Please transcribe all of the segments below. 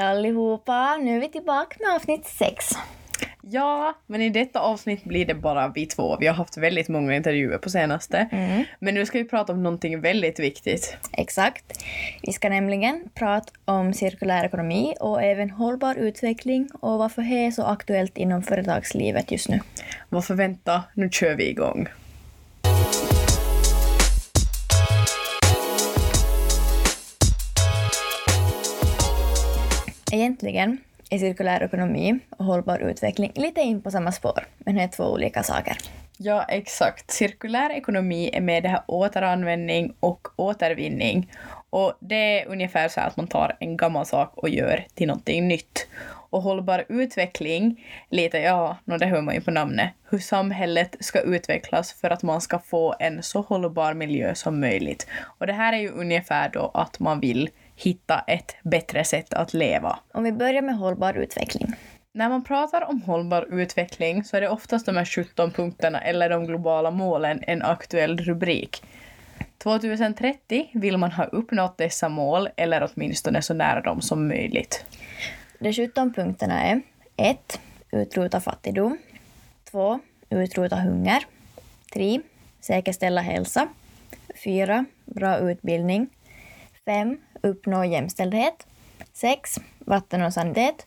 allihopa! Nu är vi tillbaka med avsnitt sex. Ja, men i detta avsnitt blir det bara vi två. Vi har haft väldigt många intervjuer på senaste. Mm. Men nu ska vi prata om någonting väldigt viktigt. Exakt. Vi ska nämligen prata om cirkulär ekonomi och även hållbar utveckling och varför det är så aktuellt inom företagslivet just nu. Varför vänta? Nu kör vi igång. Egentligen är cirkulär ekonomi och hållbar utveckling lite in på samma spår, men det är två olika saker. Ja, exakt. Cirkulär ekonomi är med det här återanvändning och återvinning. Och det är ungefär så att man tar en gammal sak och gör till någonting nytt. Och hållbar utveckling, lite, ja, no, det hör man ju på namnet, hur samhället ska utvecklas för att man ska få en så hållbar miljö som möjligt. Och det här är ju ungefär då att man vill hitta ett bättre sätt att leva. Om vi börjar med hållbar utveckling. När man pratar om hållbar utveckling så är det oftast de här 17 punkterna eller de globala målen en aktuell rubrik. 2030 vill man ha uppnått dessa mål eller åtminstone så nära dem som möjligt. De 17 punkterna är 1. Utrota fattigdom. 2. Utrota hunger. 3. Säkerställa hälsa. 4. Bra utbildning. 5. Uppnå jämställdhet. 6. Vatten och sanitet.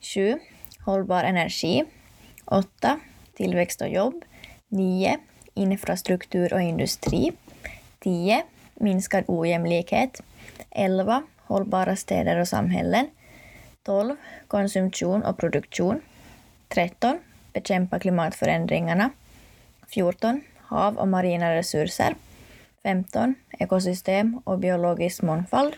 7. Hållbar energi. 8. Tillväxt och jobb. 9. Infrastruktur och industri. 10. Minskad ojämlikhet. 11. Hållbara städer och samhällen. 12. Konsumtion och produktion. 13. Bekämpa klimatförändringarna. 14. Hav och marina resurser. 15. Ekosystem och biologisk mångfald.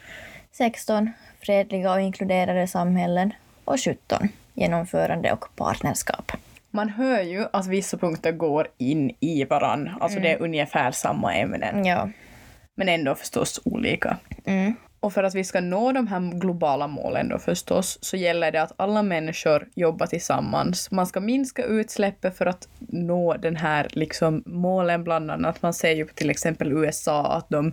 16. Fredliga och inkluderade samhällen. Och 17. Genomförande och partnerskap. Man hör ju att vissa punkter går in i varann, alltså det är ungefär samma ämnen, Ja. men ändå förstås olika. Mm. Och för att vi ska nå de här globala målen då förstås, så gäller det att alla människor jobbar tillsammans. Man ska minska utsläppet för att nå den här liksom målen bland annat. Man ser ju på till exempel USA att de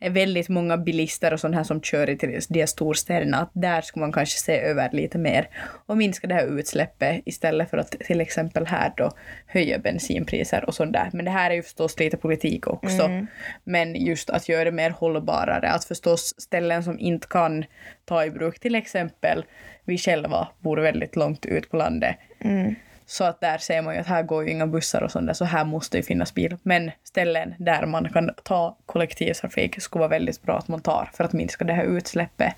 är väldigt många bilister och sådana här som kör i till de här storstäderna, att där ska man kanske se över lite mer och minska det här utsläppet istället för att till exempel här då höja bensinpriser och sånt där. Men det här är ju förstås lite politik också. Mm. Men just att göra det mer hållbarare, att förstås ställen som inte kan ta i bruk, till exempel vi själva bor väldigt långt ut på landet. Mm. Så att där ser man ju att här går ju inga bussar och sånt där, så här måste ju finnas bil. Men ställen där man kan ta kollektivtrafik skulle vara väldigt bra att man tar för att minska det här utsläppet.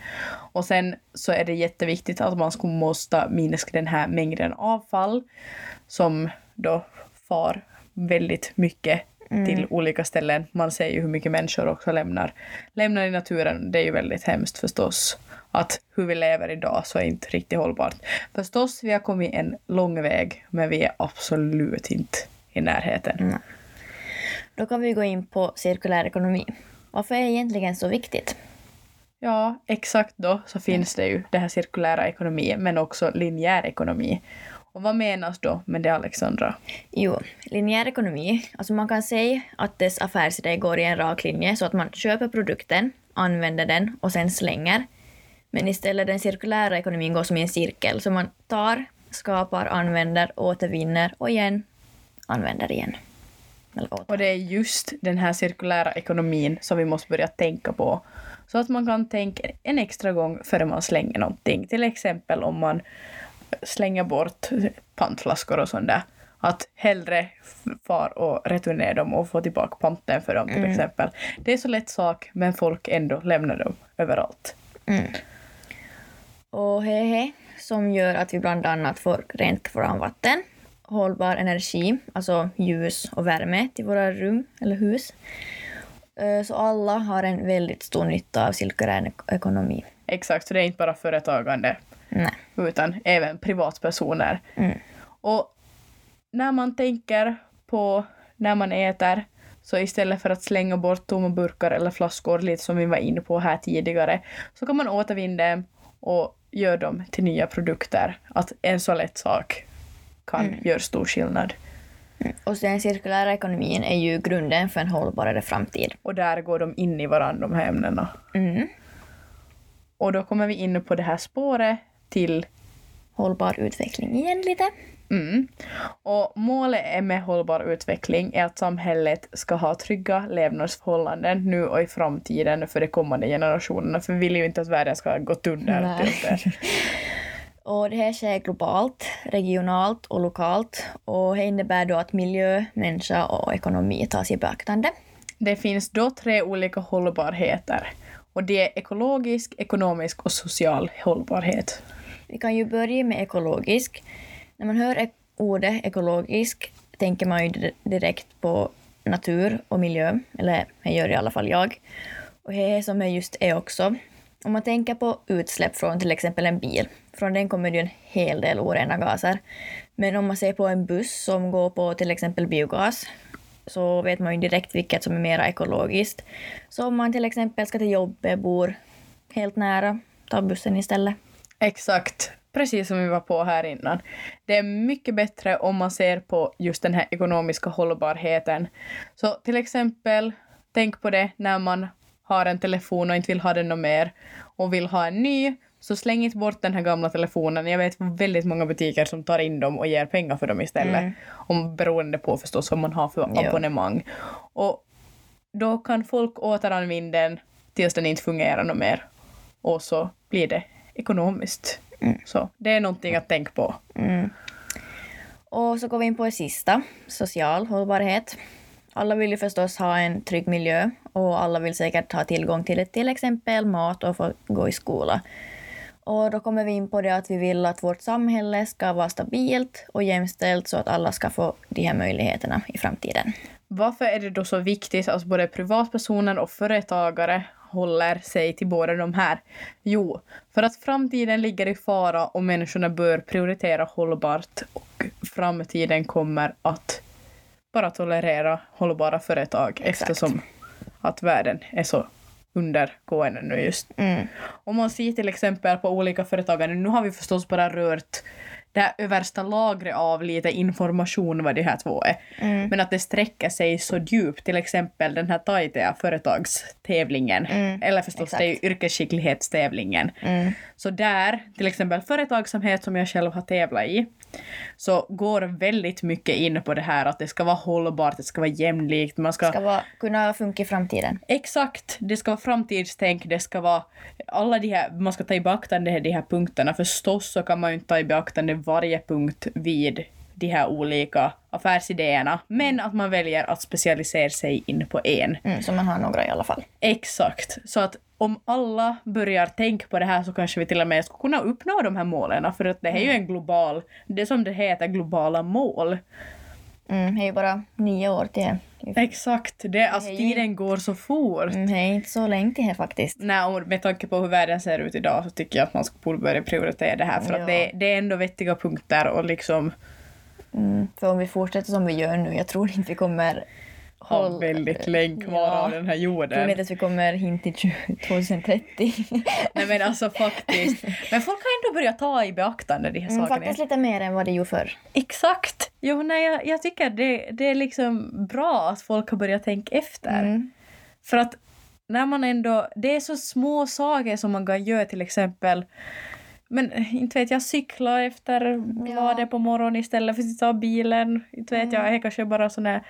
Och sen så är det jätteviktigt att man skulle måste minska den här mängden avfall som då far väldigt mycket till olika ställen. Man ser ju hur mycket människor också lämnar, lämnar i naturen. Det är ju väldigt hemskt förstås. Att hur vi lever idag så är inte riktigt hållbart. Förstås, vi har kommit en lång väg, men vi är absolut inte i närheten. Nej. Då kan vi gå in på cirkulär ekonomi. Varför är det egentligen så viktigt? Ja, exakt då så finns det ju det här cirkulära ekonomi, men också linjär ekonomi. Och vad menas då med det, Alexandra? Jo, linjär ekonomi, alltså man kan säga att dess affärsidé går i en rak linje så att man köper produkten, använder den och sen slänger. Men istället den cirkulära ekonomin går som i en cirkel, så man tar, skapar, använder, återvinner och igen använder igen. Och det är just den här cirkulära ekonomin som vi måste börja tänka på. Så att man kan tänka en extra gång före man slänger någonting. Till exempel om man slänger bort pantflaskor och sånt där. Att hellre far och returnera dem och få tillbaka panten för dem till Mm. exempel. Det är så lätt sak men folk ändå lämnar dem överallt. Mm. Och hehe, som gör att vi bland annat får rent vatten, hållbar energi, alltså ljus och värme till våra rum eller hus. Eh, Så alla har en väldigt stor nytta av cirkulär ek- ekonomi. Exakt, så det är inte bara företagande Nej. utan även privatpersoner. Mm. Och när man tänker på när man äter så istället för att slänga bort tomma burkar eller flaskor, lite som vi var inne på här tidigare, så kan man återvinna dem och göra dem till nya produkter. Att en så lätt sak kan göra stor skillnad. Och den cirkulära ekonomin är ju grunden för en hållbarare framtid. Och där går de in i varandra, de här ämnena. Mm. Och då kommer vi in på det här spåret till Hållbar utveckling igen lite. Mm. Och målet med hållbar utveckling är att samhället ska ha trygga levnadsförhållanden nu och i framtiden för de kommande generationerna. För vi vill ju inte att världen ska gått under. Och det här sker globalt, regionalt och lokalt och det innebär då att miljö, människa och ekonomi tas i beaktande. Det finns då tre olika hållbarheter. Och det är ekologisk, ekonomisk och social hållbarhet. Vi kan ju börja med ekologisk. När man hör ordet ekologisk tänker man ju direkt på natur och miljö, eller det gör i alla fall jag. Och det som det just är också. Om man tänker på utsläpp från till exempel en bil, från den kommer det ju en hel del orena gaser. Men om man ser på en buss som går på till exempel biogas, så vet man ju direkt vilket som är mer ekologiskt. Så om man till exempel ska till jobbet, bor helt nära, ta bussen istället. Exakt. Precis som vi var på här innan. Det är mycket bättre om man ser på just den här ekonomiska hållbarheten. Så till exempel, tänk på det när man har en telefon och inte vill ha den något mer och vill ha en ny, så släng inte bort den här gamla telefonen. Jag vet väldigt många butiker som tar in dem och ger pengar för dem istället. Mm. Om, beroende på förstås vad man har för Ja. abonnemang. Och då kan folk återanvända den tills den inte fungerar något mer. Och så blir det ekonomiskt. Så det är någonting att tänka på. Mm. Och så går vi in på det sista, social hållbarhet. Alla vill ju förstås ha en trygg miljö och alla vill säkert ha tillgång till till exempel mat och få gå i skola. Och då kommer vi in på det att vi vill att vårt samhälle ska vara stabilt och jämställt så att alla ska få de här möjligheterna i framtiden. Varför är det då så viktigt att både privatpersoner och företagare håller sig till båda de här? Jo, för att framtiden ligger i fara och människorna bör prioritera hållbart och framtiden kommer att bara tolerera hållbara företag Exakt. eftersom att världen är så undergående nu just. Mm. Om man ser till exempel på olika företagare, nu har vi förstås bara rört det här översta lagret av lite information vad de här två är. Mm. Men att det sträcker sig så djupt, till exempel den här Taitea företagstävlingen. Mm, Eller förstås exakt. det är ju yrkesskicklighetstävlingen. Mm. Så där, till exempel företagsamhet som jag själv har tävlat i, så går väldigt mycket in på det här att det ska vara hållbart, det ska vara jämlikt, man ska Ska vara, kunna funka i framtiden. Exakt, det ska vara framtidstänk, det ska vara alla de här, man ska ta i beaktande de här punkterna. Förstås så kan man ju inte ta i beaktande varje punkt vid de här olika affärsidéerna, men att man väljer att specialisera sig in på en. Mm, så man har några i alla fall. Exakt, så att om alla börjar tänka på det här så kanske vi till och med skulle kunna uppnå de här målen, för att det här är ju en global, det som det heter globala mål. Mm, det är ju bara nio år till det. Exakt, det, alltså ju- tiden går så fort. Mm, det är inte så länge till det faktiskt. Nej, och med tanke på hur världen ser ut idag så tycker jag att man borde börja prioritera det här för Ja. att det, det är ändå vettiga punkter och liksom Mm, för om vi fortsätter som vi gör nu, jag tror inte vi kommer ha håll- väldigt länge kvar Ja. av den här Jag tror jorden. inte att vi kommer in till 20- 2030. Nej men alltså faktiskt. Men folk har ändå börjat ta i beaktande de här Mm, sakerna. faktiskt lite mer än vad det gjorde förr. Exakt! Jo, nej, jag, jag tycker det, det är liksom bra att folk har börjat tänka efter. Mm. För att när man ändå, det är så små saker som man kan göra till exempel men inte vet jag, cykla efter bladet på morgonen istället för att ta bilen. Inte vet jag, det är kanske bara sådana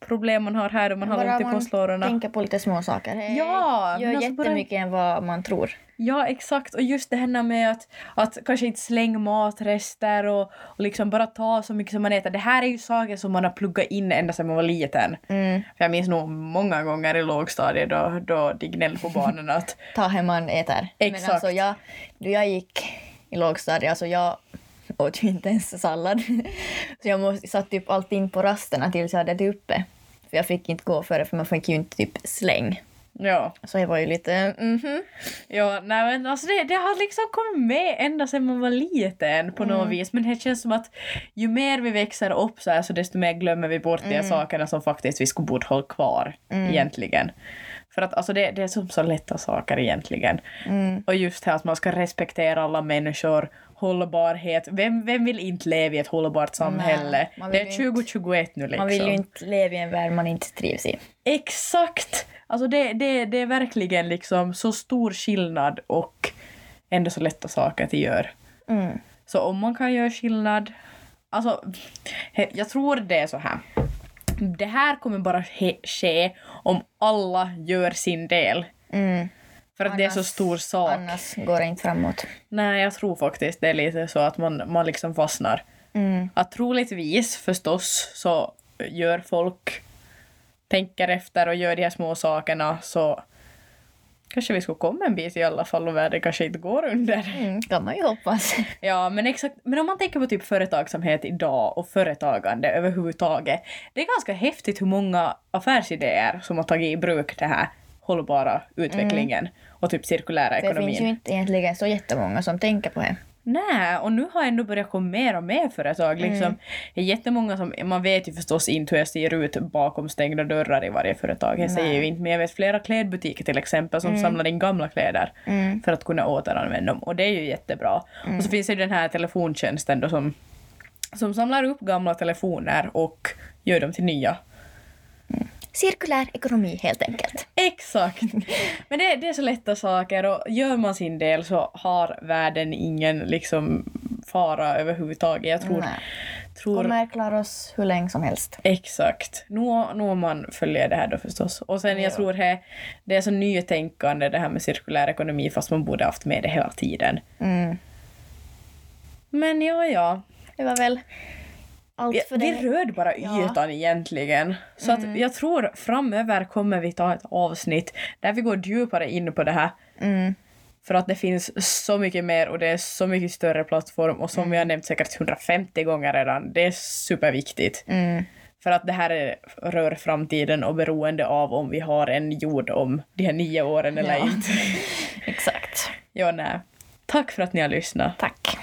problem man har här och man har Bara långt till man postlådorna. tänker på lite små saker. Det Ja, gör alltså bara- jättemycket än vad man tror. Ja, exakt. Och just det här med att, att kanske inte slänga matrester och, och liksom bara ta så mycket som man äter. Det här är ju saker som man har pluggat in ända sedan man var liten. Mm. För jag minns nog många gånger i lågstadiet då, då de gnällde på barnen att Ta hem man äter. Men Exakt. alltså jag, då jag gick i lågstadiet, alltså jag åt ju inte ens sallad. Så jag måste, satt typ allt in på rasterna tills jag hade ätit uppe. För jag fick inte gå före för man fick ju inte typ släng. Ja, Så jag var ju lite mhm. Ja, nej men alltså det, det har liksom kommit med ända sedan man var liten på något vis. Men det känns som att ju mer vi växer upp så, här, så desto mer glömmer vi bort de här sakerna som faktiskt vi skulle borde hålla kvar egentligen. För att alltså det, det är som så lätta saker egentligen. Mm. Och just här att man ska respektera alla människor, hållbarhet. Vem, vem vill inte leva i ett hållbart samhälle? Nej, det är ju inte- 2021 nu liksom. Man vill ju inte leva i en värld man inte trivs i. Exakt! Alltså det, det, det är verkligen liksom så stor skillnad och ändå så lätta saker att göra. Mm. Så om man kan göra skillnad, alltså jag tror det är så här. Det här kommer bara ske om alla gör sin del. Mm. För att det är så Annars- stor sak. Annars går det inte framåt. Nej, jag tror faktiskt det är lite så att man, man liksom fastnar. Mm. Att troligtvis förstås så gör folk, tänker efter och gör de här små sakerna så kanske vi skulle komma en bit i alla fall och världen kanske inte går under. Mm, kan man ju hoppas. Ja, men exakt. Men om man tänker på typ företagsamhet idag och företagande överhuvudtaget. Det är ganska häftigt hur många affärsidéer som har tagit i bruk det här hållbara utvecklingen och typ cirkulära Det ekonomin. finns ju inte egentligen så jättemånga som tänker på det. Nej, och nu har ändå börjat komma mer och mer företag. Liksom. Det är jättemånga som, man vet ju förstås inte hur jag ser ut bakom stängda dörrar i varje företag. Jag säger ju inte, men jag vet flera klädbutiker till exempel som samlar in gamla kläder Mm. för att kunna återanvända dem. Och det är ju jättebra. Och så finns det ju den här telefontjänsten då som, som samlar upp gamla telefoner och gör dem till nya. Cirkulär ekonomi helt enkelt. Exakt! Men det, det är så lätta saker och gör man sin del så har världen ingen liksom fara överhuvudtaget. Jag tror... Nej. tror Kommer klara oss hur länge som helst. Exakt. Nu, nu om man följer det här då förstås. Och sen jag Ja. tror det, det är så nytänkande det här med cirkulär ekonomi fast man borde haft med det hela tiden. Mm. Men ja, ja. Det var väl allt Vi, för vi det. rörde bara Ja. Mm. ytan egentligen. Så att jag tror framöver kommer vi ta ett avsnitt där vi går djupare in på det här. Mm. För att det finns så mycket mer och det är så mycket större plattform och som vi har nämnt säkert 150 gånger redan, det är superviktigt. Mm. För att det här är, rör framtiden och beroende av om vi har en jord om de här nio åren eller Ja. inte. Exakt. Ja, nej. Tack för att ni har lyssnat. Tack.